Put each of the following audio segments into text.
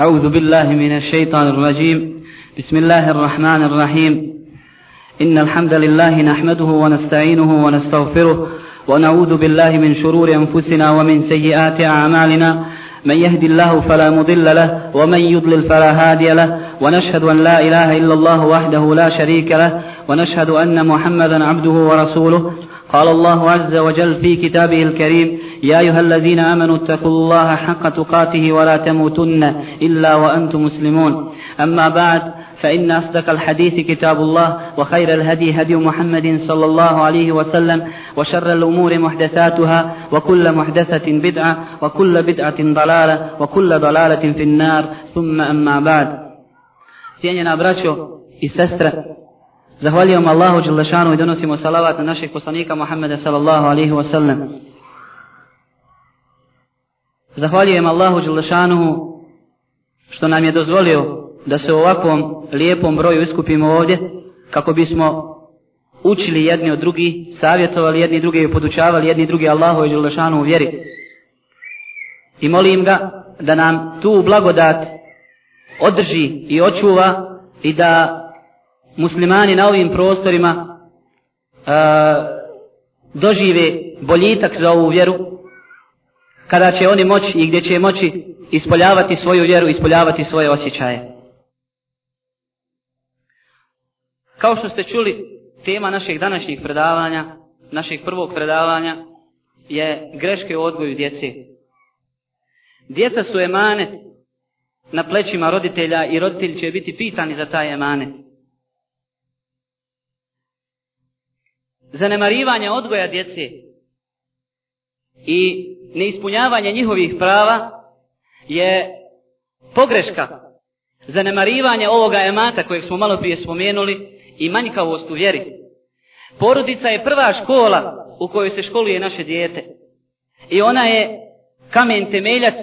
أعوذ بالله من الشيطان الرجيم بسم الله الرحمن الرحيم إن الحمد لله نحمده ونستعينه ونستغفره ونعوذ بالله من شرور أنفسنا ومن سيئات أعمالنا من يهد الله فلا مضل له ومن يضلل فلا هادي له ونشهد أن لا إله إلا الله وحده لا شريك له ونشهد أن محمدا عبده ورسوله قال الله عز وجل في كتابه الكريم يا أيها الذين آمنوا اتقوا الله حق تقاته ولا تموتن إلا وأنتم مسلمون أما بعد فإن أصدق الحديث كتاب الله وخير الهدي هدي محمد صلى الله عليه وسلم وشر الأمور محدثاتها وكل محدثة بدعة وكل بدعة ضلالة وكل ضلالة في النار ثم أما بعد Cijenjena braćo i Zahvaljujem Allahu Đelešanu i donosimo salavat na naših poslanika Muhammeda sallallahu alihi wasallam. Zahvaljujem Allahu Đelešanu što nam je dozvolio da se u ovakvom lijepom broju iskupimo ovdje kako bismo učili jedni od drugi, savjetovali jedni drugi i podučavali jedni drugi Allahu i Đelešanu u vjeri. I molim ga da nam tu blagodat održi i očuva i da muslimani na ovim prostorima a, dožive boljitak za ovu vjeru, kada će oni moći i gdje će moći ispoljavati svoju vjeru, ispoljavati svoje osjećaje. Kao što ste čuli, tema našeg današnjih predavanja, našeg prvog predavanja, je greške u odgoju djece. Djeca su emanet na plećima roditelja i roditelji će biti pitani za taj emanet. zanemarivanja odgoja djece i neispunjavanja njihovih prava je pogreška zanemarivanja ovoga emata kojeg smo malo prije spomenuli i manjkavost u vjeri. Porodica je prva škola u kojoj se školuje naše dijete i ona je kamen temeljac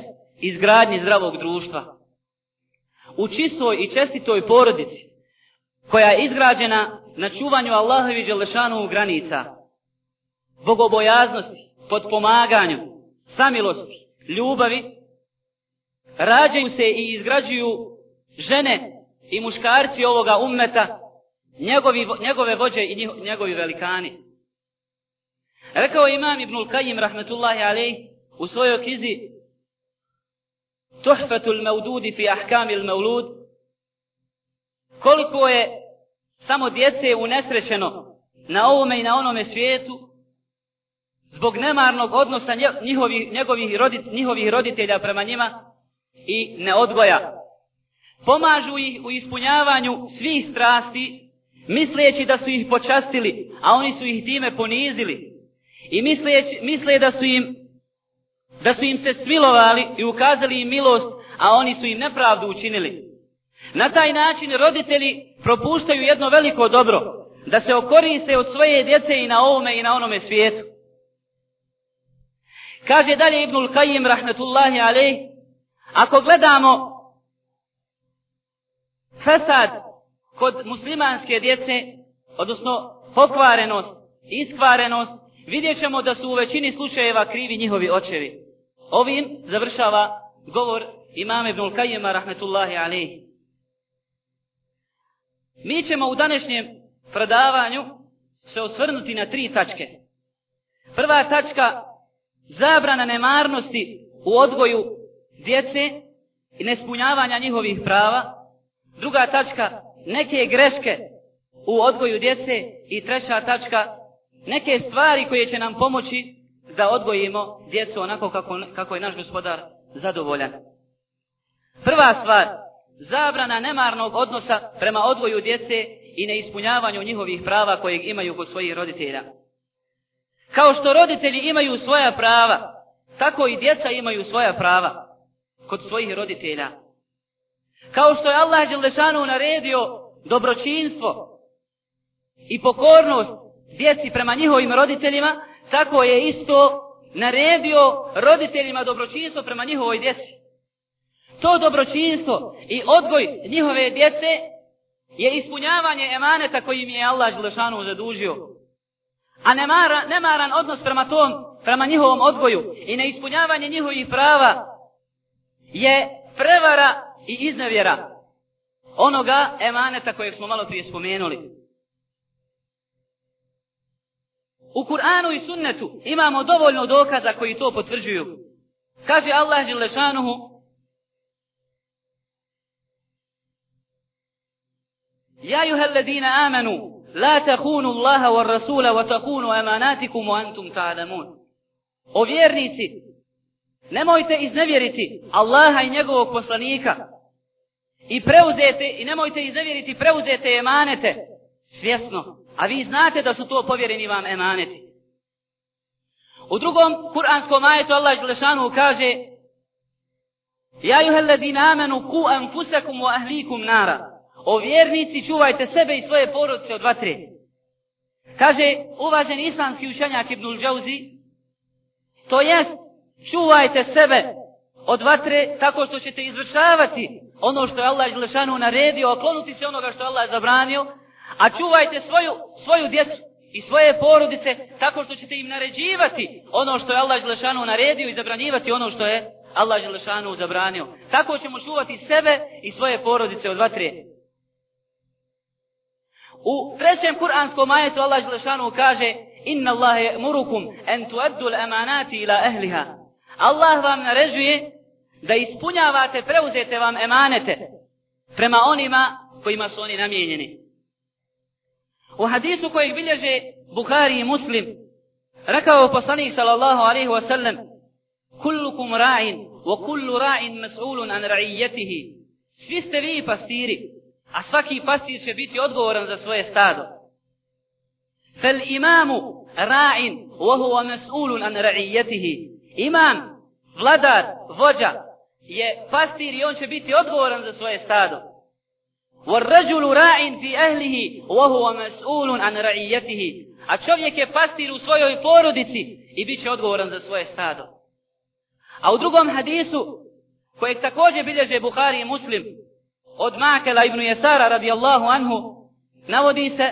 izgradnje zdravog društva. U čistoj i čestitoj porodici koja je izgrađena na čuvanju Allahovi Đelešanu u granica, bogobojaznosti, podpomaganju, samilosti, ljubavi, rađaju se i izgrađuju žene i muškarci ovoga ummeta, njegovi, njegove vođe i njiho, njegovi velikani. Rekao imam Ibnul Kajim, rahmetullahi alej, u svojoj krizi Tuhfatul mevdudi fi ahkamil mevlud, koliko je samo djece unesrećeno na ovome i na onome svijetu zbog nemarnog odnosa njihovih, njegovih rodit, njihovih roditelja prema njima i ne odgoja. Pomažu ih u ispunjavanju svih strasti, misleći da su ih počastili, a oni su ih time ponizili. I misleći, misle da su im da su im se smilovali i ukazali im milost, a oni su im nepravdu učinili. Na taj način roditelji propuštaju jedno veliko dobro, da se okoriste od svoje djece i na ovome i na onome svijetu. Kaže dalje Ibnul Qayyim rahmetullahi alej, ako gledamo fesad kod muslimanske djece, odnosno pokvarenost, iskvarenost, vidjet ćemo da su u većini slučajeva krivi njihovi očevi. Ovim završava govor imame Ibnul Qayyima rahmetullahi alejhi. Mi ćemo u današnjem predavanju se osvrnuti na tri tačke. Prva tačka, zabrana nemarnosti u odgoju djece i nespunjavanja njihovih prava. Druga tačka, neke greške u odgoju djece. I treća tačka, neke stvari koje će nam pomoći da odgojimo djecu onako kako, kako je naš gospodar zadovoljan. Prva stvar, zabrana nemarnog odnosa prema odvoju djece i neispunjavanju njihovih prava kojeg imaju kod svojih roditelja. Kao što roditelji imaju svoja prava, tako i djeca imaju svoja prava kod svojih roditelja. Kao što je Allah Đelešanu naredio dobročinstvo i pokornost djeci prema njihovim roditeljima, tako je isto naredio roditeljima dobročinstvo prema njihovoj djeci to dobročinstvo i odgoj njihove djece je ispunjavanje emaneta kojim je Allah Želešanu zadužio. A nemara, nemaran odnos prema tom, prema njihovom odgoju i neispunjavanje njihovih prava je prevara i iznevjera onoga emaneta kojeg smo malo prije spomenuli. U Kur'anu i Sunnetu imamo dovoljno dokaza koji to potvrđuju. Kaže Allah Želešanuhu يا أيها الذين آمنوا لا تخونوا الله والرسول وتخونوا أماناتكم وأنتم تعلمون O vjernici, nemojte iznevjeriti Allaha i njegovog poslanika i preuzete i nemojte iznevjeriti preuzete emanete svjesno, a vi znate da su to povjereni vam emaneti. U drugom kuranskom ajetu Allah dželešanu kaže: "Ja ju helladina amanu ku anfusakum wa ahlikum nara." O vjernici čuvajte sebe i svoje porodice od vatre. Kaže uvažen islamski učenjak Ibnul Džauzi, to jest čuvajte sebe od vatre tako što ćete izvršavati ono što je Allah Želešanu naredio, okloniti se onoga što je Allah zabranio, a čuvajte svoju, svoju djecu i svoje porodice tako što ćete im naređivati ono što je Allah Želešanu naredio i zabranjivati ono što je Allah Želešanu zabranio. Tako ćemo čuvati sebe i svoje porodice od vatre. U trećem kuranskom ajetu Allah Želešanu kaže Inna Allahe murukum en tuaddu l'emanati ila ehliha. Allah vam naređuje da ispunjavate, preuzete vam emanete prema onima kojima su oni namijenjeni. U hadisu kojeg bilježe Bukhari i Muslim, rekao poslanik sallallahu alaihi wa sallam, kullukum ra'in, wa kullu ra'in mas'ulun an ra'ijetihi. Svi ste vi pastiri, A svaki pastir će biti odgovoran za svoje stado. Fel imamu ra'in, wahuwa mas'ulun an ra'iyatihi. Imam, vladar, vođa, je pastir i on će biti odgovoran za svoje stado. والرجل راع في أهله وهو مسؤول عن رعيته a čovjek je pastir u svojoj porodici i bit će odgovoran za svoje stado. A u drugom hadisu, kojeg također bilježe Bukhari i Muslim, od Makela ibn Jesara radijallahu anhu navodi se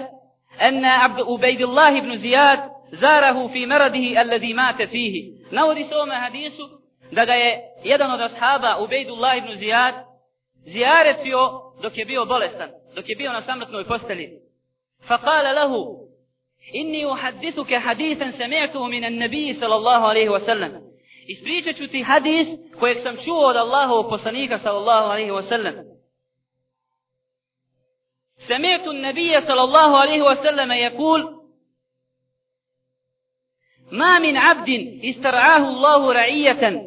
enne abd ubejdillah ibn Zijad zarahu fi meradihi alladhi mate fihi navodi se ome hadisu da ga je jedan od ashaba ubejdillah ibn Zijad zijaretio dok je bio bolestan dok je bio na samrtnoj posteli fa kale lahu inni uhadithuke hadithan sami'tuhu minan nabiji sallallahu alaihi wasallam ispričat ću ti hadis kojeg sam čuo od Allahov poslanika sallallahu alaihi wasallam سمعت النبي صلى الله عليه وسلم يقول ما من عبد استرعاه الله رعية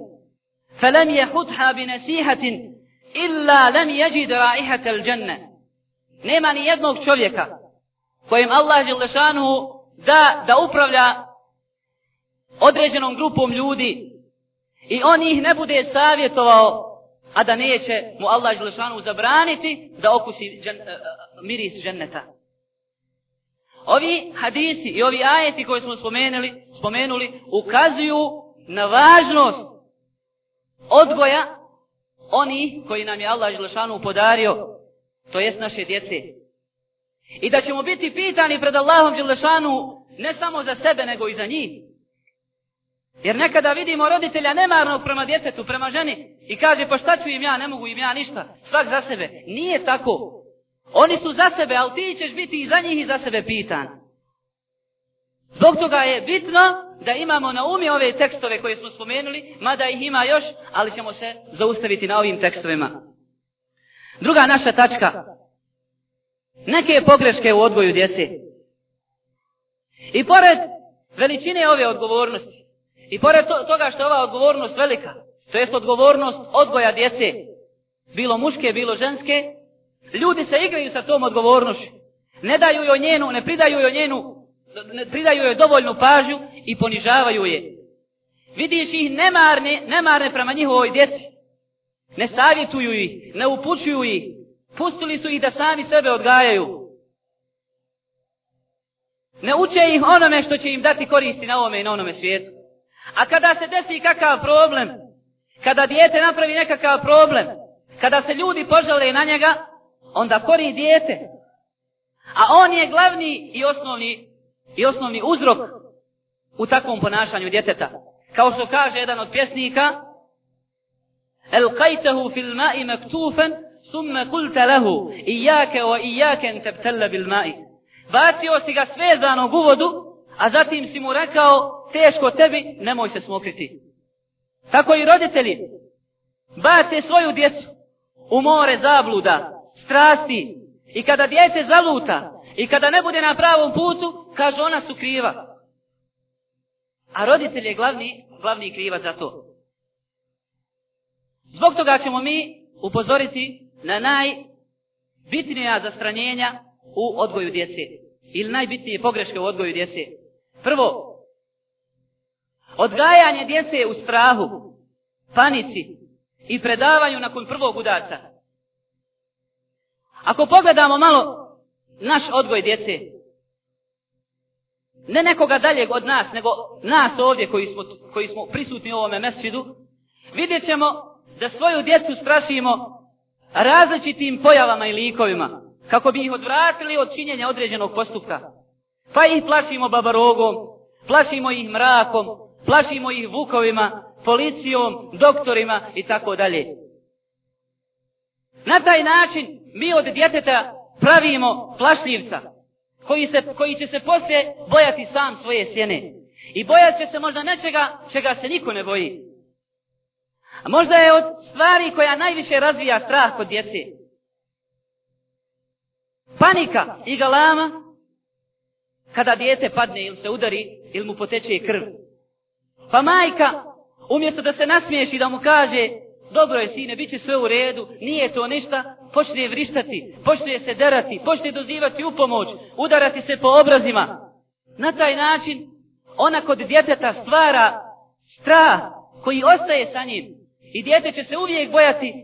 فلم يخطها بنسيحة إلا لم يجد رائحة الجنة نيما نيدنوك شوليكا kojim Allah žele šanu da, da upravlja određenom grupom ljudi i on ih ne bude savjetovao a da neće mu Allah Đelešanu zabraniti da okusi džen, uh, miris dženneta. Ovi hadisi i ovi ajeti koje smo spomenuli, spomenuli ukazuju na važnost odgoja oni koji nam je Allah Đelešanu podario, to jest naše djece. I da ćemo biti pitani pred Allahom Đelešanu ne samo za sebe nego i za njih. Jer nekada vidimo roditelja nemarnog prema djetetu, prema ženi, I kaže, pa šta ću im ja, ne mogu im ja ništa, svak za sebe. Nije tako. Oni su za sebe, ali ti ćeš biti i za njih i za sebe pitan. Zbog toga je bitno da imamo na umi ove tekstove koje smo spomenuli, mada ih ima još, ali ćemo se zaustaviti na ovim tekstovima. Druga naša tačka. Neke pogreške u odgoju djece. I pored veličine ove odgovornosti, i pored to toga što je ova odgovornost velika, To jest odgovornost odgoja djece, bilo muške, bilo ženske, ljudi se igraju sa tom odgovornošću. Ne daju joj njenu, ne pridaju joj njenu, ne pridaju joj dovoljnu pažnju i ponižavaju je. Vidiš ih nemarne, nemarne prema njihovoj djeci. Ne savjetuju ih, ne upućuju ih. Pustili su ih da sami sebe odgajaju. Ne uče ih onome što će im dati koristi na ovome i na onome svijetu. A kada se desi kakav problem, Kada dijete napravi nekakav problem, kada se ljudi požele na njega, onda kori dijete. A on je glavni i osnovni, i osnovni uzrok u takvom ponašanju djeteta. Kao što kaže jedan od pjesnika, El qajtehu fil ma'i mektufen, summe kulte lehu, ijake o ijake enteptelle bil ma'i. Bacio si ga svezanog uvodu, a zatim si mu rekao, teško tebi, nemoj se smokriti. Tako i roditelji bace svoju djecu u more zabluda, strasti i kada djete zaluta i kada ne bude na pravom putu, kaže ona su kriva. A roditelj je glavni, glavni kriva za to. Zbog toga ćemo mi upozoriti na najbitnija zastranjenja u odgoju djece. Ili najbitnije pogreške u odgoju djece. Prvo, Odgajanje djece u strahu, panici i predavanju nakon prvog udarca. Ako pogledamo malo naš odgoj djece, ne nekoga daljeg od nas, nego nas ovdje koji smo, koji smo prisutni u ovome mesvidu, vidjet ćemo da svoju djecu strašimo različitim pojavama i likovima, kako bi ih odvratili od činjenja određenog postupka. Pa ih plašimo babarogom, plašimo ih mrakom, plašimo ih vukovima, policijom, doktorima i tako dalje. Na taj način mi od djeteta pravimo plašljivca koji, se, koji će se poslije bojati sam svoje sjene. I bojat će se možda nečega čega se niko ne boji. A možda je od stvari koja najviše razvija strah kod djece. Panika i galama kada dijete padne ili se udari ili mu poteče krv. Pa majka, umjesto da se nasmiješi da mu kaže, dobro je sine, bit će sve u redu, nije to ništa, počne vrištati, počne se derati, počne dozivati upomoć, udarati se po obrazima. Na taj način, ona kod djeteta stvara strah koji ostaje sa njim. I djete će se uvijek bojati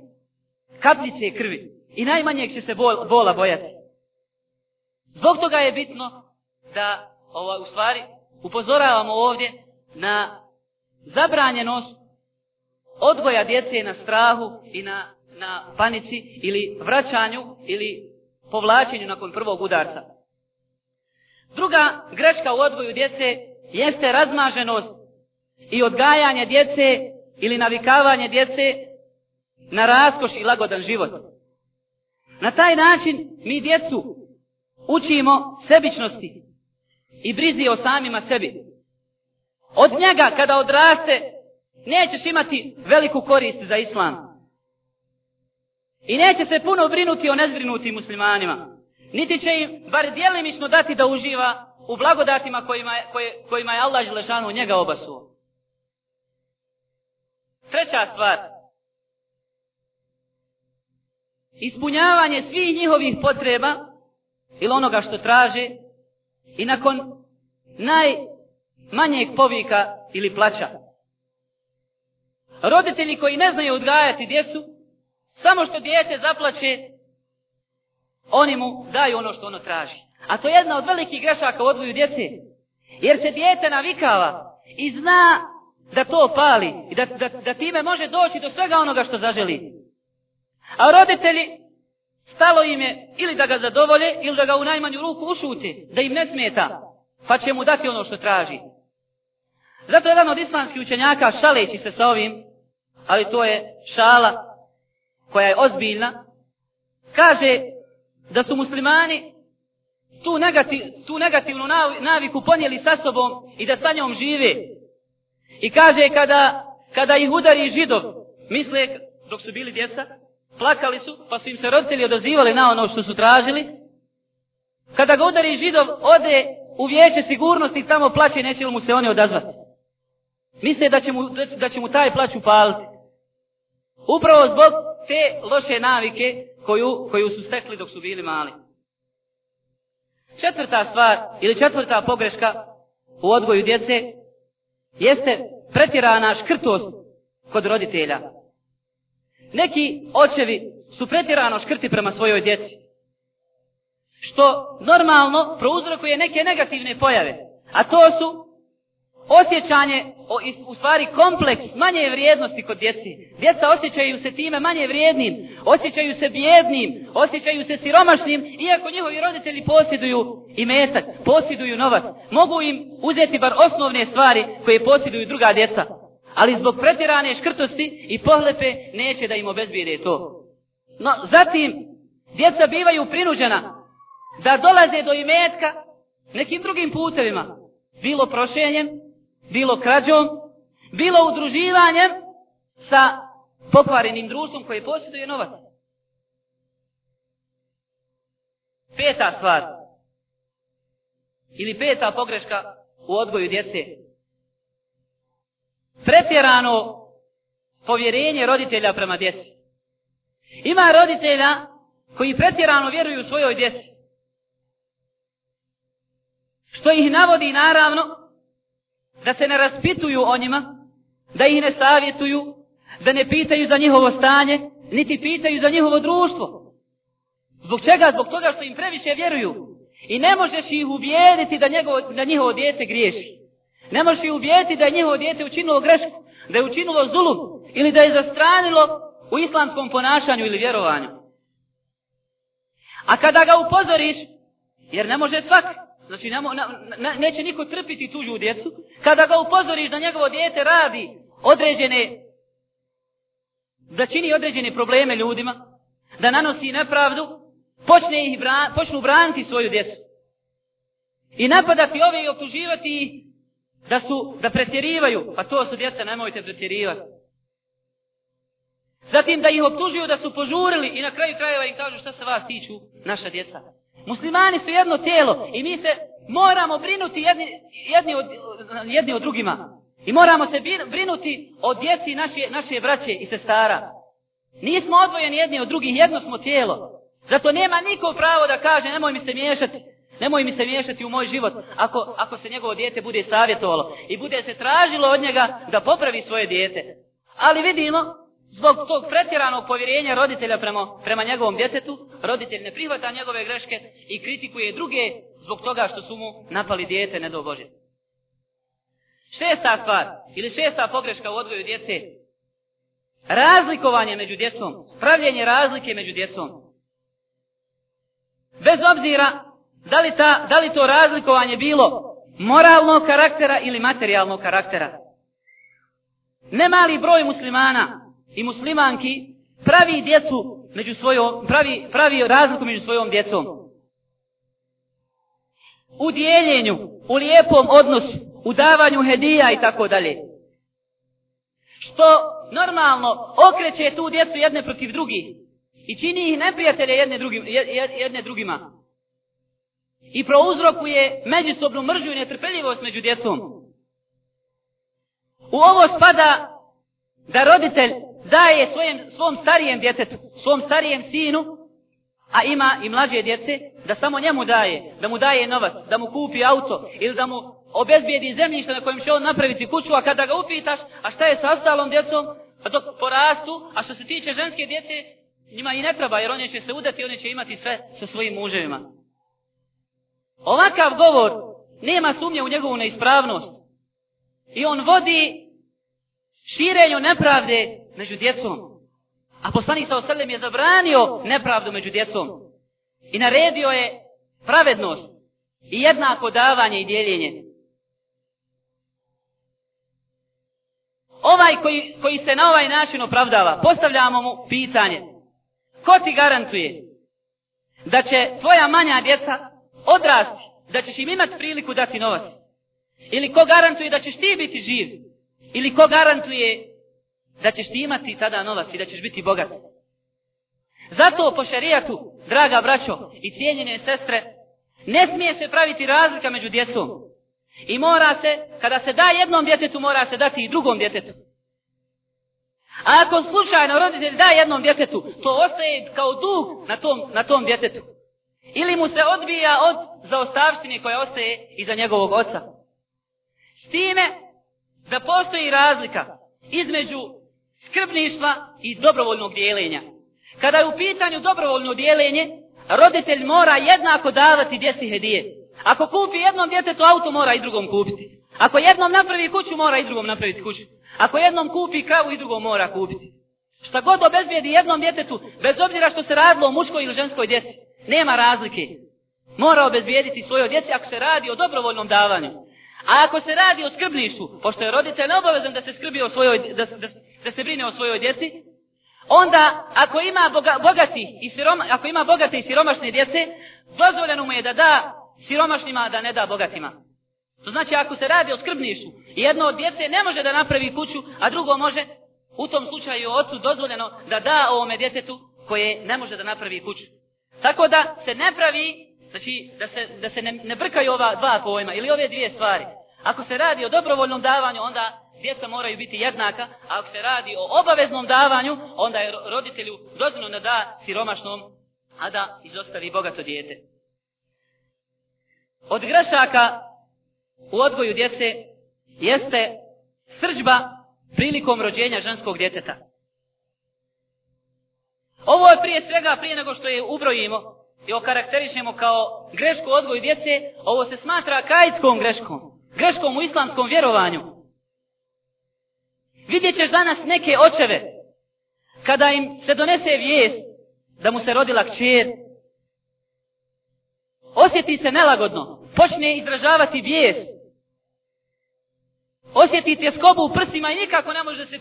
kapljice krvi. I najmanjeg će se bol, bola bojati. Zbog toga je bitno da, ova, u stvari, upozoravamo ovdje na zabranjenost odgoja djece na strahu i na, na panici ili vraćanju ili povlačenju nakon prvog udarca. Druga greška u odgoju djece jeste razmaženost i odgajanje djece ili navikavanje djece na raskoš i lagodan život. Na taj način mi djecu učimo sebičnosti i brizi o samima sebi. Od njega kada odraste, nećeš imati veliku korist za islam. I neće se puno brinuti o nezbrinutim muslimanima. Niti će im bar dijelimično dati da uživa u blagodatima kojima je, koje, kojima je Allah Želešanu njega obasuo. Treća stvar. Ispunjavanje svih njihovih potreba ili onoga što traže i nakon naj manjeg povika ili plaća. Roditelji koji ne znaju odgajati djecu, samo što dijete zaplaće, oni mu daju ono što ono traži. A to je jedna od velikih grešaka u odvoju djece. Jer se dijete navikava i zna da to pali i da, da, da time može doći do svega onoga što zaželi. A roditelji stalo im je ili da ga zadovolje ili da ga u najmanju ruku ušuti, da im ne smeta, pa će mu dati ono što traži. Zato jedan od islamskih učenjaka šaleći se sa ovim, ali to je šala koja je ozbiljna, kaže da su muslimani tu, negativ, tu negativnu naviku ponijeli sa sobom i da sa njom žive. I kaže kada, kada ih udari židov, misle dok su bili djeca, plakali su, pa su im se roditelji odazivali na ono što su tražili. Kada ga udari židov, ode u vijeće sigurnosti i tamo plaće, neće li mu se oni odazvati. Misle da će mu, da će mu taj plać upaliti. Upravo zbog te loše navike koju, koju su stekli dok su bili mali. Četvrta stvar ili četvrta pogreška u odgoju djece jeste pretjerana škrtost kod roditelja. Neki očevi su pretjerano škrti prema svojoj djeci. Što normalno prouzrokuje neke negativne pojave. A to su osjećanje, u stvari kompleks manje vrijednosti kod djeci. Djeca osjećaju se time manje vrijednim, osjećaju se bijednim, osjećaju se siromašnim, iako njihovi roditelji posjeduju i metak, posjeduju novac. Mogu im uzeti bar osnovne stvari koje posjeduju druga djeca, ali zbog pretjerane škrtosti i pohlepe neće da im obezbire to. No, zatim, djeca bivaju prinuđena da dolaze do imetka nekim drugim putevima, bilo prošenjem, bilo krađom, bilo udruživanjem sa pokvarenim društvom koje posjeduje novac. Peta stvar, ili peta pogreška u odgoju djece. Pretjerano povjerenje roditelja prema djeci. Ima roditelja koji pretjerano vjeruju svojoj djeci. Što ih navodi naravno da se ne raspituju o njima, da ih ne savjetuju, da ne pitaju za njihovo stanje, niti pitaju za njihovo društvo. Zbog čega? Zbog toga što im previše vjeruju. I ne možeš ih uvijediti da, njegovo, da njihovo dijete griješi. Ne možeš ih uvijediti da je njihovo dijete učinilo grešku, da je učinilo zulum ili da je zastranilo u islamskom ponašanju ili vjerovanju. A kada ga upozoriš, jer ne može svak, Znači, ne, ne, neće niko trpiti tuđu djecu. Kada ga upozoriš da njegovo dijete radi određene, da čini određene probleme ljudima, da nanosi nepravdu, počne ih bra, počnu braniti svoju djecu. I napadati ove i optuživati ih da su, da pretjerivaju. Pa to su djeca, nemojte pretjerivati. Zatim da ih optužuju da su požurili i na kraju krajeva im kažu šta se vas tiču naša djeca. Muslimani su jedno tijelo i mi se moramo brinuti jedni, jedni, od, jedni od drugima. I moramo se brinuti o djeci naše, naše braće i sestara. Nismo odvojeni jedni od drugih, jedno smo tijelo. Zato nema niko pravo da kaže nemoj mi se miješati. Nemoj mi se miješati u moj život ako, ako se njegovo dijete bude savjetovalo i bude se tražilo od njega da popravi svoje dijete. Ali vidimo zbog tog pretjeranog povjerenja roditelja prema, prema njegovom djetetu, roditelj ne prihvata njegove greške i kritikuje druge zbog toga što su mu napali djete, ne do Bože. Šesta stvar, ili šesta pogreška u odgoju djece, razlikovanje među djecom, pravljenje razlike među djecom. Bez obzira da li, ta, da li to razlikovanje bilo moralnog karaktera ili materijalnog karaktera. Nemali broj muslimana, i muslimanki pravi djecu među svojom, pravi, pravi razliku među svojom djecom. U dijeljenju, u lijepom odnosu, u davanju hedija i tako dalje. Što normalno okreće tu djecu jedne protiv drugih i čini ih neprijatelje jedne, drugim, jedne drugima. I prouzrokuje međusobnu mržu i netrpeljivost među djecom. U ovo spada da roditelj daje svojem, svom starijem djetetu, svom starijem sinu, a ima i mlađe djece, da samo njemu daje, da mu daje novac, da mu kupi auto ili da mu obezbijedi zemljište na kojem će on napraviti kuću, a kada ga upitaš, a šta je sa ostalom djecom, pa dok porastu, a što se tiče ženske djece, njima i ne treba, jer one će se udati, one će imati sve sa svojim muževima. Ovakav govor nema sumnje u njegovu neispravnost. I on vodi širenju nepravde među djecom. A poslanik sa oselem je zabranio nepravdu među djecom. I naredio je pravednost i jednako davanje i dijeljenje. Ovaj koji, koji se na ovaj način opravdava, postavljamo mu pitanje. Ko ti garantuje da će tvoja manja djeca odrasti, da ćeš im imati priliku dati novac? Ili ko garantuje da ćeš ti biti živ? Ili ko garantuje da ćeš ti imati tada novac i da ćeš biti bogat. Zato po šarijatu, draga braćo i cijenjene sestre, ne smije se praviti razlika među djecom. I mora se, kada se da jednom djetetu, mora se dati i drugom djetetu. A ako slučajno roditelj da jednom djetetu, to ostaje kao dug na tom, na tom djetetu. Ili mu se odbija od zaostavštine koja ostaje iza njegovog oca. S time da postoji razlika između skrbništva i dobrovoljnog dijeljenja. Kada je u pitanju dobrovoljno dijeljenje, roditelj mora jednako davati djeci hedije. Ako kupi jednom djetetu auto, mora i drugom kupiti. Ako jednom napravi kuću, mora i drugom napraviti kuću. Ako jednom kupi kravu, i drugom mora kupiti. Šta god obezbijedi jednom djetetu, bez obzira što se radilo o muškoj ili ženskoj djeci, nema razlike. Mora obezbijediti svojoj djeci ako se radi o dobrovoljnom davanju. A ako se radi o skrbništvu, pošto je roditelj obavezan da se skrbi o svojoj, da, da, da se brine o svojoj djeci, onda ako ima boga, bogati i siroma, ako ima bogate i siromašne djece, dozvoljeno mu je da da siromašnima, da ne da bogatima. To znači ako se radi o skrbništvu, jedno od djece ne može da napravi kuću, a drugo može, u tom slučaju ocu dozvoljeno da da ovome djetetu koje ne može da napravi kuću. Tako da se ne pravi Znači, da se, da se ne, ne brkaju ova dva pojma ili ove dvije stvari. Ako se radi o dobrovoljnom davanju, onda djeca moraju biti jednaka, a ako se radi o obaveznom davanju, onda je roditelju dozvino da da siromašnom, a da izostavi bogato djete. Od grešaka u odgoju djece jeste srđba prilikom rođenja ženskog djeteta. Ovo je prije svega, prije nego što je ubrojimo, i okarakterišemo kao grešku odgoju djece, ovo se smatra kajskom greškom, greškom u islamskom vjerovanju. Vidjet ćeš danas neke očeve, kada im se donese vijest da mu se rodila kćer, osjeti se nelagodno, počne izražavati vijest, osjeti tjeskobu u prsima i nikako ne može se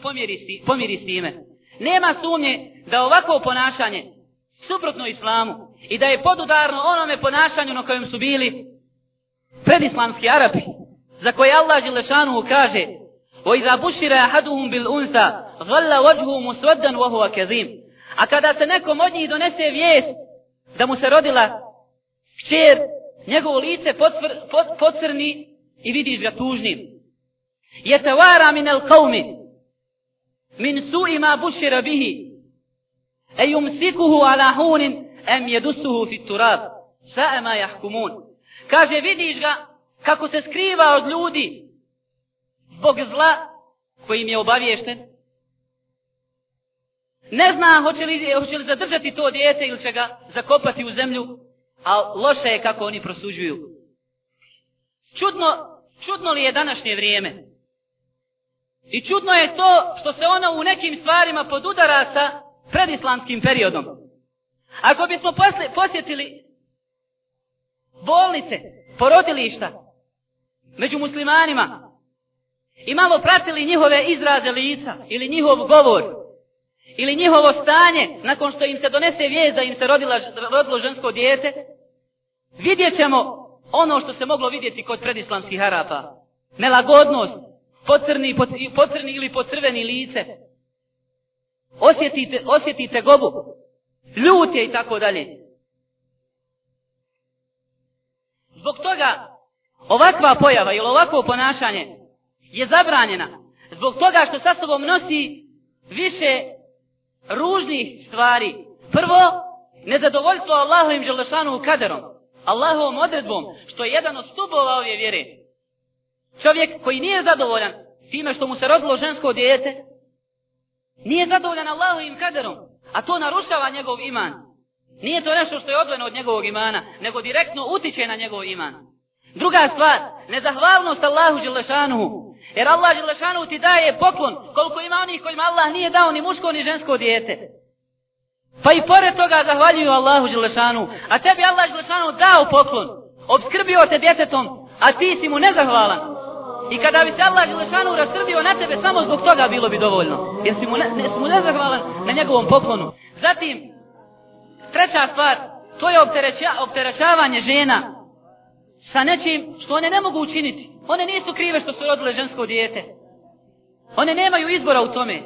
pomiri s time. Nema sumnje da ovako ponašanje suprotno islamu i da je podudarno onome ponašanju na kojem su bili predislamski Arabi, za koje Allah Želešanu kaže وَإِذَا بُشِرَ أَحَدُهُمْ بِالْأُنْسَ غَلَّ وَجْهُ مُسْوَدًا وَهُوَ كَذِيمٌ A kada se nekom od njih donese vijest da mu se rodila kćer, njegovo lice potvr, pot, potvrni i vidiš ga tužnim. يَتَوَارَ مِنَ الْقَوْمِ مِنْ سُوِ مَا بُشِرَ بِهِ E jumsikuhu ala hunin, em jedusuhu fit turab. Sa'ema jahkumun. Kaže, vidiš ga kako se skriva od ljudi zbog zla kojim je obaviješten. Ne zna hoće li, hoće li zadržati to dijete ili će ga zakopati u zemlju, ali loše je kako oni prosuđuju. Čudno, čudno li je današnje vrijeme? I čudno je to što se ona u nekim stvarima podudara sa predislamskim periodom. Ako bismo posle, posjetili bolnice, porodilišta među muslimanima i malo pratili njihove izraze lica ili njihov govor ili njihovo stanje nakon što im se donese vijeza im se rodila, rodilo žensko dijete, vidjet ćemo ono što se moglo vidjeti kod predislamskih harapa. Nelagodnost, pocrni, pocrni ili pocrveni lice, osjetite, osjetite gobu, ljut je i tako dalje. Zbog toga ovakva pojava ili ovako ponašanje je zabranjena. Zbog toga što sa sobom nosi više ružnih stvari. Prvo, nezadovoljstvo Allahovim želešanu kaderom. Allahovom odredbom, što je jedan od stubova ove vjere. Čovjek koji nije zadovoljan time što mu se rodilo žensko djete, Nije zadovoljan Allahovim kaderom, a to narušava njegov iman. Nije to nešto što je odvojeno od njegovog imana, nego direktno utiče na njegov iman. Druga stvar, nezahvalnost Allahu Đelešanuhu. Jer Allah Đelešanuhu ti daje poklon koliko ima onih kojima Allah nije dao ni muško ni žensko dijete. Pa i pored toga zahvaljuju Allahu Đelešanu, a tebi Allah Đelešanu dao poklon, obskrbio te djetetom, a ti si mu nezahvalan. I kada bi se Allah Želešanu rastrbio na tebe, samo zbog toga bilo bi dovoljno. Jer si mu, ne, si mu nezahvalan na njegovom poklonu. Zatim, treća stvar, to je optereća, opterećavanje žena sa nečim što one ne mogu učiniti. One nisu krive što su rodile žensko dijete. One nemaju izbora u tome.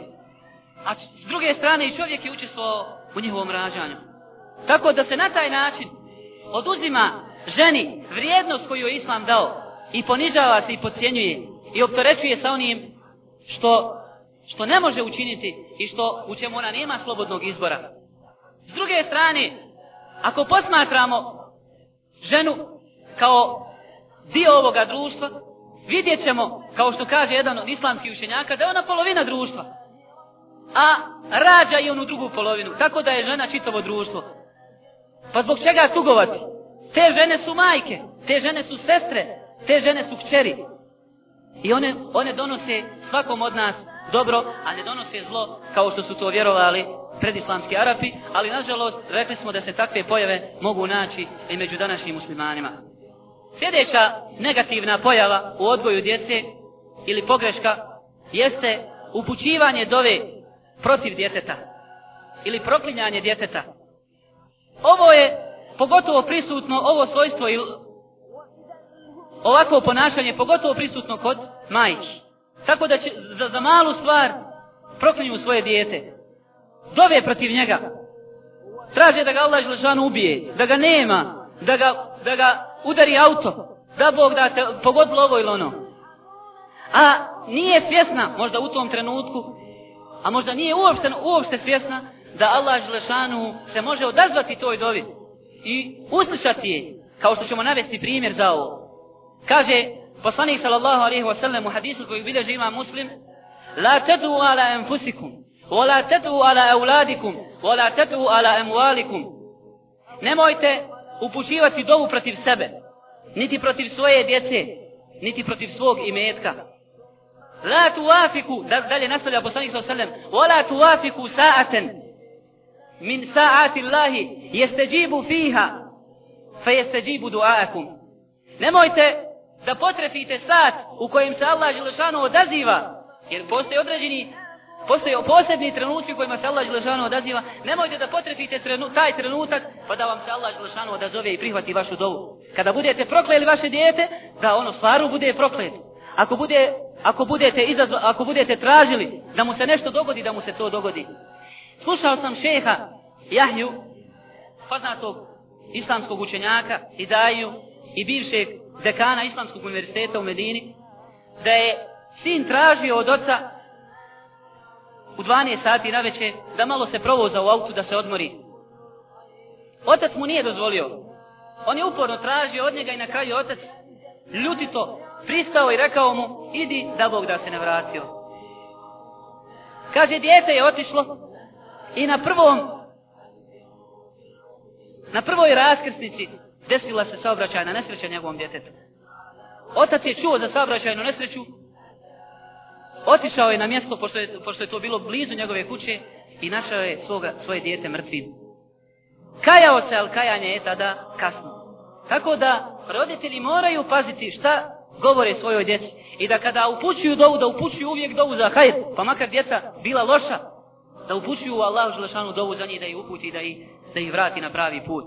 A s druge strane i čovjek je učestvovao u njihovom rađanju. Tako da se na taj način oduzima ženi vrijednost koju je Islam dao i ponižava se i pocijenjuje i optorećuje sa onim što, što ne može učiniti i što u čemu ona nema slobodnog izbora. S druge strane, ako posmatramo ženu kao dio ovoga društva, vidjet ćemo, kao što kaže jedan od islamskih učenjaka, da je ona polovina društva, a rađa i onu drugu polovinu, tako da je žena čitavo društvo. Pa zbog čega tugovati? Te žene su majke, te žene su sestre, Te žene su kćeri. I one, one donose svakom od nas dobro, a ne donose zlo kao što su to vjerovali predislamski Arapi, ali nažalost rekli smo da se takve pojave mogu naći i među današnjim muslimanima. Sljedeća negativna pojava u odgoju djece ili pogreška jeste upućivanje dove protiv djeteta ili proklinjanje djeteta. Ovo je pogotovo prisutno ovo svojstvo i ovako ponašanje, pogotovo prisutno kod majki. Tako da će za, za malu stvar proklinju svoje dijete. Zove protiv njega. Traže da ga Allah Želešan ubije, da ga nema, da ga, da ga udari auto, da Bog da te pogodilo ovo ili ono. A nije svjesna, možda u tom trenutku, a možda nije uopšte, uopšte svjesna, da Allah Želešanu se može odazvati toj dovi i uslišati je, kao što ćemo navesti primjer za ovo. Kaže poslanik sallallahu alaihi wa sallam u hadisu koji bilježi ima muslim La tedu ala enfusikum ولا تدعوا على أولادكم ولا تدعوا على أموالكم nemojte upućivati dovu protiv sebe niti protiv svoje djece niti protiv svog imetka لا توافقوا da, dalje nastali apostolik sa osallam ولا توافقوا ساعة من ساعات الله يستجيب فيها فيستجيب دعاءكم nemojte da potrefite sat u kojem se Allah Želešanu odaziva, jer postoje određeni, postoje posebni trenuci u kojima se Allah Želešanu odaziva, nemojte da potrefite trenu, taj trenutak pa da vam se Allah Želešanu odazove i prihvati vašu dovu. Kada budete prokleli vaše dijete, da ono stvaru bude proklet. Ako, bude, ako, budete izazva, ako budete tražili da mu se nešto dogodi, da mu se to dogodi. Slušao sam šeha Jahju, poznatog islamskog učenjaka, Idaju, i bivšeg dekana Islamskog univerziteta u Medini, da je sin tražio od oca u 12 sati na veće da malo se provoza u autu da se odmori. Otac mu nije dozvolio. On je uporno tražio od njega i na kraju otac ljutito pristao i rekao mu idi da Bog da se ne vratio. Kaže, dijete je otišlo i na prvom na prvoj raskrsnici desila se saobraćajna nesreća njegovom djetetu. Otac je čuo za saobraćajnu nesreću, otišao je na mjesto, pošto je, pošto je to bilo blizu njegove kuće, i našao je svoga, svoje djete mrtvim. Kajao se, ali kajanje je tada kasno. Tako da roditelji moraju paziti šta govore svojoj djeci. I da kada upućuju dovu, da upućuju uvijek dovu za hajr, pa makar djeca bila loša, da upućuju u Allahu Želešanu dovu za njih, da ih uputi, da ih, da ih vrati na pravi put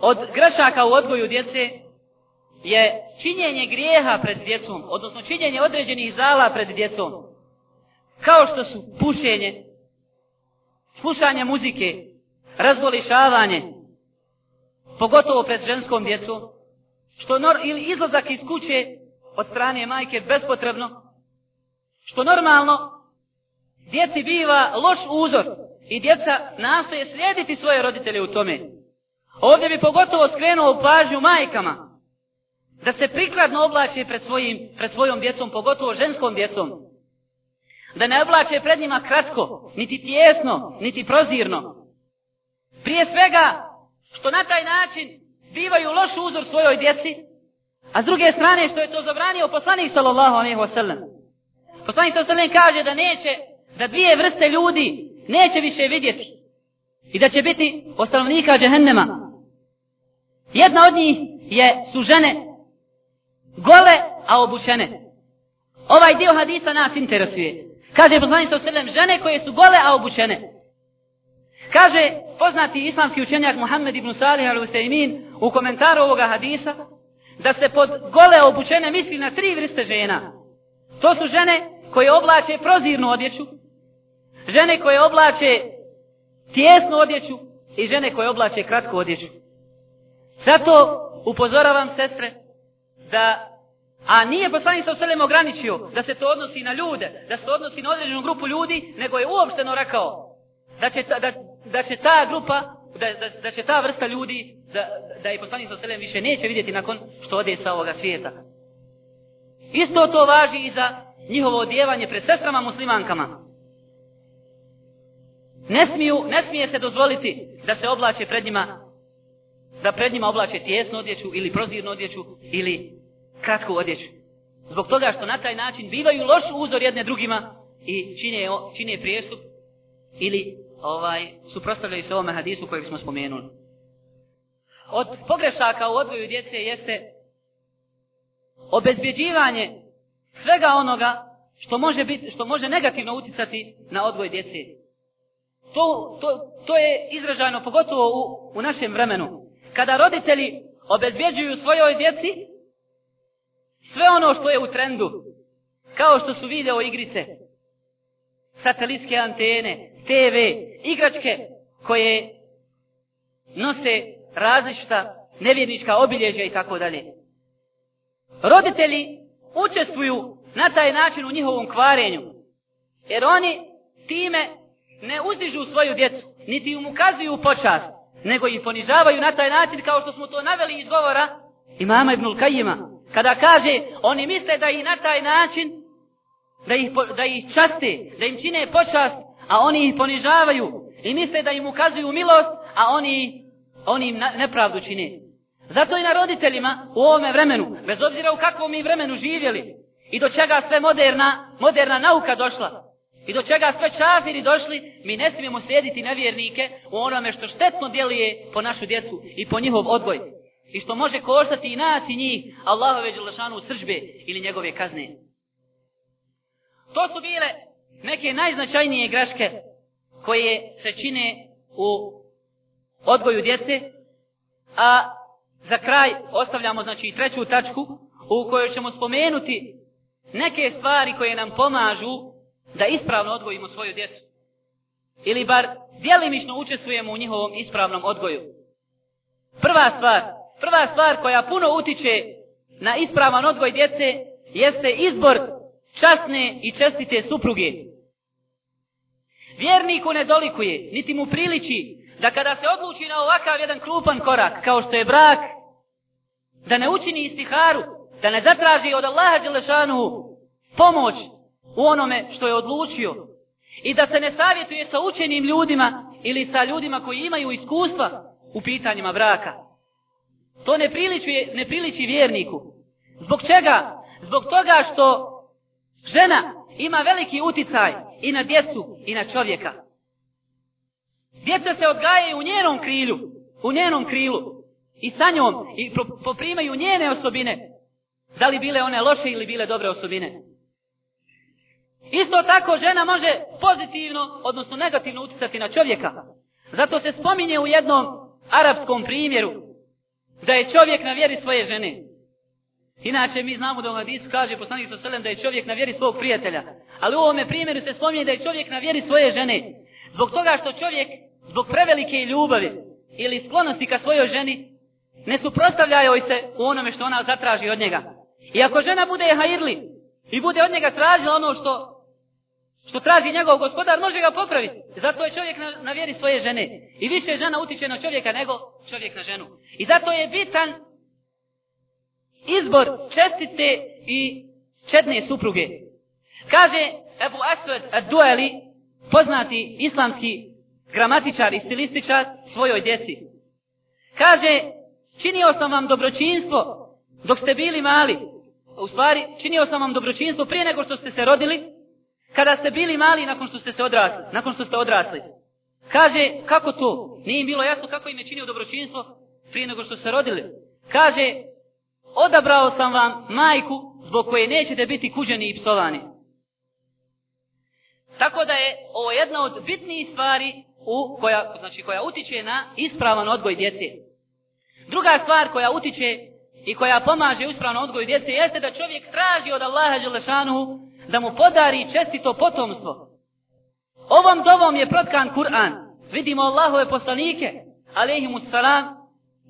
od grešaka u odgoju djece je činjenje grijeha pred djecom, odnosno činjenje određenih zala pred djecom. Kao što su pušenje, slušanje muzike, razgolišavanje, pogotovo pred ženskom djecom, što nor, ili izlazak iz kuće od strane majke bespotrebno, što normalno djeci biva loš uzor i djeca nastoje slijediti svoje roditelje u tome. Ovdje bi pogotovo skrenuo pažnju majkama da se prikladno oblači pred, svojim, pred svojom djecom, pogotovo ženskom djecom. Da ne oblače pred njima kratko, niti tijesno, niti prozirno. Prije svega, što na taj način bivaju loš uzor svojoj djeci, a s druge strane što je to zabranio poslanik sallallahu alaihi wasallam. Poslanik sallallahu kaže da neće, da dvije vrste ljudi neće više vidjeti i da će biti od stanovnika džehennema. Jedna od njih je, su žene gole, a obučene. Ovaj dio hadisa nas interesuje. Kaže poslanica u sredem, žene koje su gole, a obučene. Kaže poznati islamski učenjak Muhammed ibn Salih al u komentaru ovoga hadisa, da se pod gole obučene misli na tri vrste žena. To su žene koje oblače prozirnu odjeću, žene koje oblače tjesnu odjeću i žene koje oblače kratku odjeću. Zato upozoravam sestre da A nije poslanik sa selem ograničio da se to odnosi na ljude, da se to odnosi na određenu grupu ljudi, nego je uopšteno rekao da će ta, da, da će ta grupa, da, da, da će ta vrsta ljudi, da, da je poslanik sa selem više neće vidjeti nakon što ode sa ovoga svijeta. Isto to važi i za njihovo odjevanje pred sestrama muslimankama. Ne, smiju, ne smije se dozvoliti da se oblače pred njima da pred njima oblače tjesnu odjeću ili prozirnu odjeću ili kratku odjeću. Zbog toga što na taj način bivaju loš uzor jedne drugima i čine, čine prijestup ili ovaj suprostavljaju se ovome hadisu koji smo spomenuli. Od pogrešaka u odgoju djece jeste obezbjeđivanje svega onoga što može, biti, što može negativno uticati na odgoj djece. To, to, to je izražajno pogotovo u, u našem vremenu kada roditelji obezbjeđuju svojoj djeci sve ono što je u trendu, kao što su video igrice, satelitske antene, TV, igračke koje nose različita nevjernička obilježja i tako dalje. Roditelji učestvuju na taj način u njihovom kvarenju, jer oni time ne uzdižu svoju djecu, niti im ukazuju počast nego ih ponižavaju na taj način kao što smo to naveli iz govora imama Ibnul Kajima. Kada kaže, oni misle da ih na taj način, da ih, da ih časte, da im čine počast, a oni ih ponižavaju i misle da im ukazuju milost, a oni, oni im nepravdu čine. Zato i na roditeljima u ovome vremenu, bez obzira u kakvom mi vremenu živjeli i do čega sve moderna, moderna nauka došla, I do čega sve čafiri došli, mi ne smijemo slijediti nevjernike u onome što štetno djeluje po našu djecu i po njihov odgoj. I što može koštati i nas i njih, Allahove Đelešanu u sržbe ili njegove kazne. To su bile neke najznačajnije greške koje se čine u odgoju djece, a za kraj ostavljamo znači i treću tačku u kojoj ćemo spomenuti neke stvari koje nam pomažu da ispravno odgojimo svoju djecu. Ili bar djelimično učestvujemo u njihovom ispravnom odgoju. Prva stvar, prva stvar koja puno utiče na ispravan odgoj djece jeste izbor časne i čestite supruge. Vjerniku ne dolikuje, niti mu priliči da kada se odluči na ovakav jedan krupan korak, kao što je brak, da ne učini istiharu, da ne zatraži od Allaha Đelešanu pomoć u onome što je odlučio i da se ne savjetuje sa učenim ljudima ili sa ljudima koji imaju iskustva u pitanjima braka. To ne priliči, ne priliči vjerniku. Zbog čega? Zbog toga što žena ima veliki uticaj i na djecu i na čovjeka. Djeca se odgajaju u njenom krilju, u njenom krilu i sa njom i poprimaju njene osobine, da li bile one loše ili bile dobre osobine. Isto tako žena može pozitivno, odnosno negativno utisati na čovjeka. Zato se spominje u jednom arapskom primjeru da je čovjek na vjeri svoje žene. Inače, mi znamo da u hadisu kaže poslanik sa selem da je čovjek na vjeri svog prijatelja. Ali u ovome primjeru se spominje da je čovjek na vjeri svoje žene. Zbog toga što čovjek, zbog prevelike ljubavi ili sklonosti ka svojoj ženi, ne suprostavljaju se u onome što ona zatraži od njega. I ako žena bude je hajirli, i bude od njega tražila ono što što traži njegov gospodar, može ga popraviti. Zato je čovjek na, na vjeri svoje žene. I više žena utiče na čovjeka nego čovjek na ženu. I zato je bitan izbor čestite i četne supruge. Kaže Ebu Aswed Adueli, poznati islamski gramatičar i stilističar svojoj djeci. Kaže, činio sam vam dobročinstvo dok ste bili mali, u stvari činio sam vam dobročinstvo prije nego što ste se rodili, kada ste bili mali nakon što ste se odrasli, nakon što ste odrasli. Kaže, kako to? Nije im bilo jasno kako im je činio dobročinstvo prije nego što ste se rodili. Kaže, odabrao sam vam majku zbog koje nećete biti kuđeni i psovani. Tako da je ovo jedna od bitnijih stvari u koja, znači koja utiče na ispravan odgoj djece. Druga stvar koja utiče i koja pomaže uspravno odgoju djece jeste da čovjek traži od Allaha Đelešanu da mu podari čestito potomstvo. Ovom dovom je protkan Kur'an. Vidimo Allahove poslanike, alaihimu salam,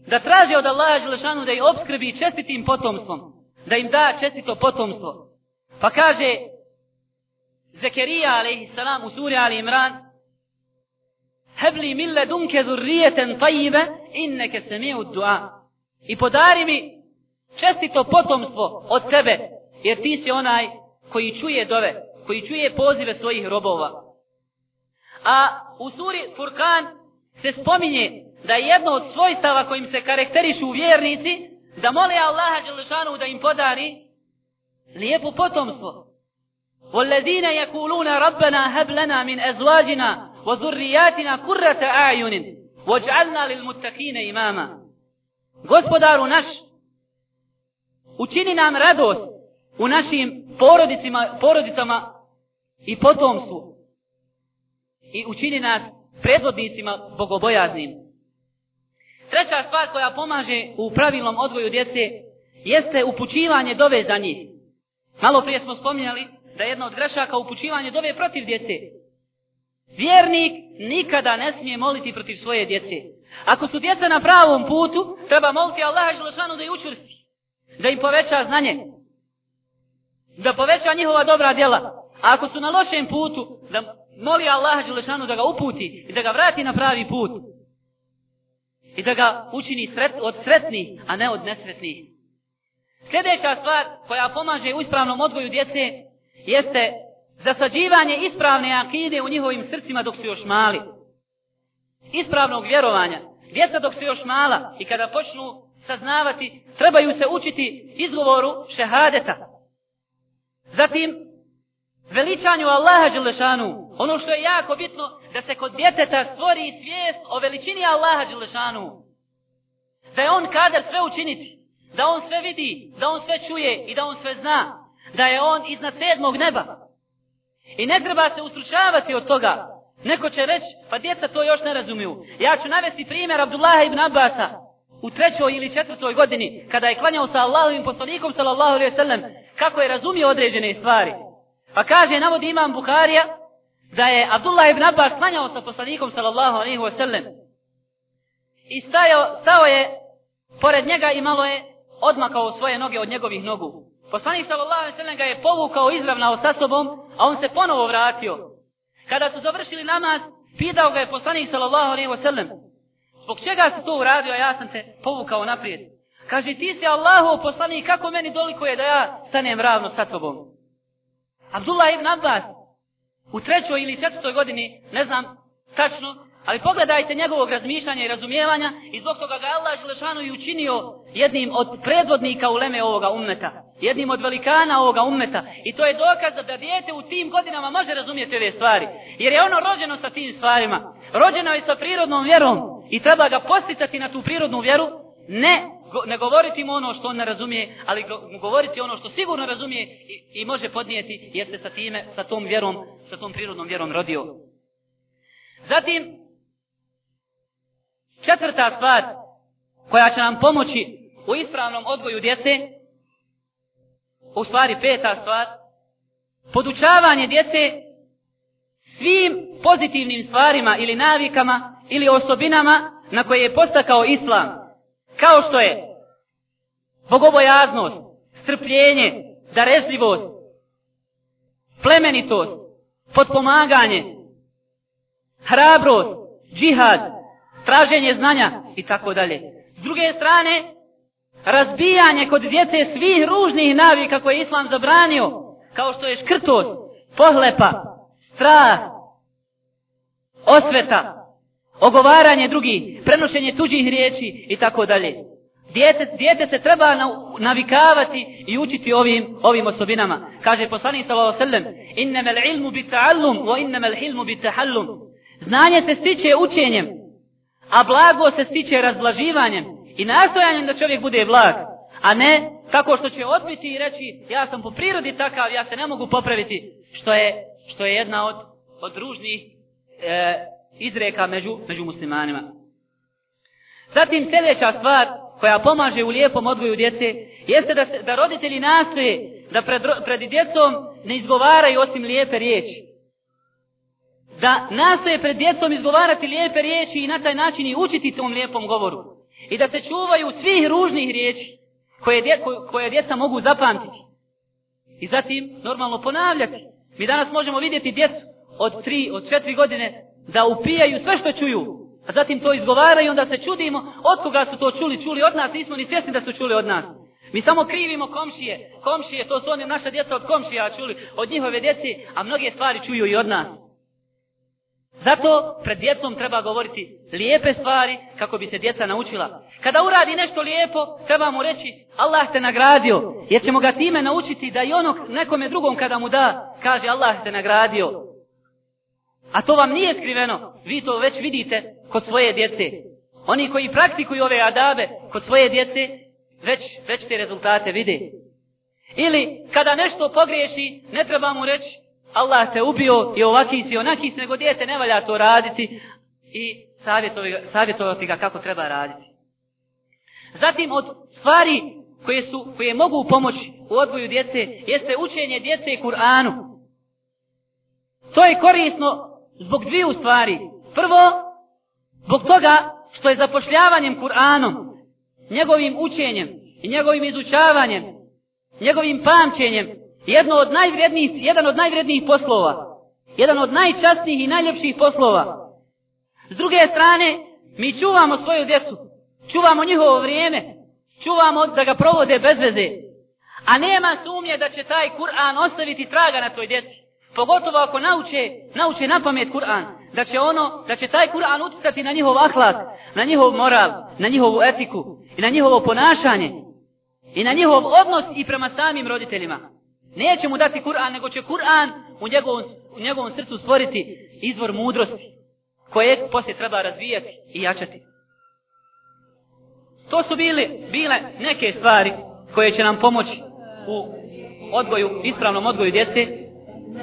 da traže od Allaha Đelešanu da ih obskrbi čestitim potomstvom, da im da čestito potomstvo. Pa kaže Zekerija, alaihimu salam, u suri Ali Imran, Hebli mille dunke zurrijeten tajive, inneke se mi u dua. I podari mi čestito potomstvo od tebe, jer ti si onaj koji čuje dove, koji čuje pozive svojih robova. A u suri Furkan se spominje da je jedno od svojstava kojim se karakterišu u vjernici, da mole Allaha Đelešanu da im podari lijepo potomstvo. وَالَّذِينَ يَكُولُونَ رَبَّنَا هَبْلَنَا مِنْ أَزْوَاجِنَا وَذُرِّيَاتِنَا كُرَّةَ أَعْيُنٍ وَجْعَلْنَا لِلْمُتَّقِينَ إِمَامًا Gospodaru naš, učini nam radost u našim porodicima, porodicama i potomstvu. I učini nas predvodnicima bogobojaznim. Treća stvar koja pomaže u pravilnom odgoju djece jeste upućivanje dove za njih. Malo prije smo spominjali da je jedna od grešaka upućivanje dove protiv djece. Vjernik nikada ne smije moliti protiv svoje djece. Ako su djeca na pravom putu, treba moliti Allaha Želešanu da je učvrsti da im poveća znanje, da poveća njihova dobra djela. A ako su na lošem putu, da moli Allaha Đelešanu da ga uputi i da ga vrati na pravi put. I da ga učini sret, od sretnih, a ne od nesretnih. Sljedeća stvar koja pomaže u ispravnom odgoju djece jeste zasađivanje ispravne akide u njihovim srcima dok su još mali. Ispravnog vjerovanja. Djeca dok su još mala i kada počnu saznavati, trebaju se učiti izgovoru šehadeta. Zatim, veličanju Allaha Đelešanu, ono što je jako bitno, da se kod djeteta stvori svijest o veličini Allaha Đelešanu. Da je on kader sve učiniti, da on sve vidi, da on sve čuje i da on sve zna, da je on iznad sedmog neba. I ne treba se usrušavati od toga. Neko će reći, pa djeca to još ne razumiju. Ja ću navesti primjer Abdullaha ibn Abbasa, u trećoj ili četvrtoj godini, kada je klanjao sa Allahovim poslanikom, sallallahu alaihi sallam, kako je razumio određene stvari. Pa kaže, navodi imam Bukharija, da je Abdullah ibn Abbas klanjao sa poslanikom, sallallahu alaihi wa sallam. I stao, stao je pored njega i malo je odmakao svoje noge od njegovih nogu. Poslanik sallallahu alejhi ve sellem ga je povukao izravnao sa sobom, a on se ponovo vratio. Kada su završili namaz, pitao ga je poslanik sallallahu alejhi ve sellem: Zbog čega si to uradio, a ja sam te povukao naprijed? Kaže, ti si Allahov poslanik, kako meni doliko je da ja stanem ravno sa tobom? Abdullah ibn Abbas, u trećoj ili četvrtoj godini, ne znam tačno, ali pogledajte njegovog razmišljanja i razumijevanja i zbog toga ga Allah Želešanu i učinio jednim od predvodnika uleme ovoga umeta, jednim od velikana ovoga umeta i to je dokaz da dijete u tim godinama može razumjeti ove stvari, jer je ono rođeno sa tim stvarima, rođeno je sa prirodnom vjerom, i treba ga posticati na tu prirodnu vjeru, ne, ne govoriti mu ono što on ne razumije, ali govoriti ono što sigurno razumije i, i može podnijeti, jer se sa time, sa tom vjerom, sa tom prirodnom vjerom rodio. Zatim, četvrta stvar koja će nam pomoći u ispravnom odgoju djece, u stvari peta stvar, podučavanje djece svim pozitivnim stvarima ili navikama ili osobinama na koje je postakao islam, kao što je bogobojaznost, strpljenje, darežljivost, plemenitost, potpomaganje, hrabrost, džihad, traženje znanja i tako dalje. S druge strane, razbijanje kod djece svih ružnih navika koje je islam zabranio, kao što je škrtost, pohlepa, strah, osveta, ogovaranje drugih, prenošenje tuđih riječi i tako dalje. Djete, djete se treba navikavati i učiti ovim ovim osobinama. Kaže poslanik sallallahu alejhi ve sellem: "Innamal ilmu bi ta'allum wa innamal hilmu bi tahallum." Znanje se stiče učenjem, a blago se stiče razblaživanjem i nastojanjem da čovjek bude blag, a ne kako što će odbiti i reći ja sam po prirodi takav, ja se ne mogu popraviti, što je, što je jedna od, od ružnih e, izreka među, među muslimanima. Zatim sljedeća stvar koja pomaže u lijepom odgoju djece jeste da, da roditelji nastoje da pred, pred djecom ne izgovaraju osim lijepe riječi. Da nastoje pred djecom izgovarati lijepe riječi i na taj način i učiti tom lijepom govoru. I da se čuvaju svih ružnih riječi koje, dje, koje djeca mogu zapamtiti. I zatim normalno ponavljati. Mi danas možemo vidjeti djecu od 3, od 4 godine da upijaju sve što čuju, a zatim to izgovaraju, onda se čudimo od koga su to čuli, čuli od nas, nismo ni svjesni da su čuli od nas. Mi samo krivimo komšije, komšije, to su oni naša djeca od komšija čuli, od njihove djeci, a mnoge stvari čuju i od nas. Zato pred djecom treba govoriti lijepe stvari kako bi se djeca naučila. Kada uradi nešto lijepo, treba mu reći Allah te nagradio, jer ćemo ga time naučiti da i onog nekome drugom kada mu da, kaže Allah te nagradio. A to vam nije skriveno. Vi to već vidite kod svoje djece. Oni koji praktikuju ove adabe kod svoje djece, već, već te rezultate vide. Ili kada nešto pogriješi, ne treba mu reći Allah te ubio i ovakis i onakis, nego djete ne valja to raditi i savjetovati ga kako treba raditi. Zatim od stvari koje, su, koje mogu pomoći u odgoju djece, jeste učenje djece i Kur'anu. To je korisno Zbog dvije stvari. Prvo, zbog toga što je zapošljavanjem Kur'anom, njegovim učenjem i njegovim izučavanjem, njegovim pamćenjem, jedno od najvrednijih, jedan od najvrednijih poslova, jedan od najčastnijih i najljepših poslova. S druge strane, mi čuvamo svoju djecu, čuvamo njihovo vrijeme, čuvamo da ga provode bez veze, a nema sumnje da će taj Kur'an ostaviti traga na toj djeci pogotovo ako nauče, nauče na pamet Kur'an, da će ono, da će taj Kur'an utjecati na njihov ahlak, na njihov moral, na njihovu etiku i na njihovo ponašanje i na njihov odnos i prema samim roditeljima. Neće mu dati Kur'an, nego će Kur'an u, njegovom, u njegovom srcu stvoriti izvor mudrosti koje poslije treba razvijati i jačati. To su bili, bile neke stvari koje će nam pomoći u odgoju, ispravnom odgoju djece,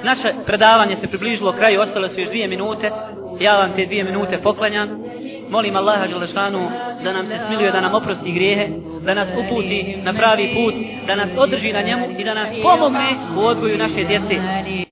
Naše predavanje se približilo kraju, ostale su još dvije minute. Ja vam te dvije minute poklanjam. Molim Allaha Đelešanu da nam se smiluje, da nam oprosti grijehe, da nas uputi na pravi put, da nas održi na njemu i da nas pomogne u odgoju naše djece.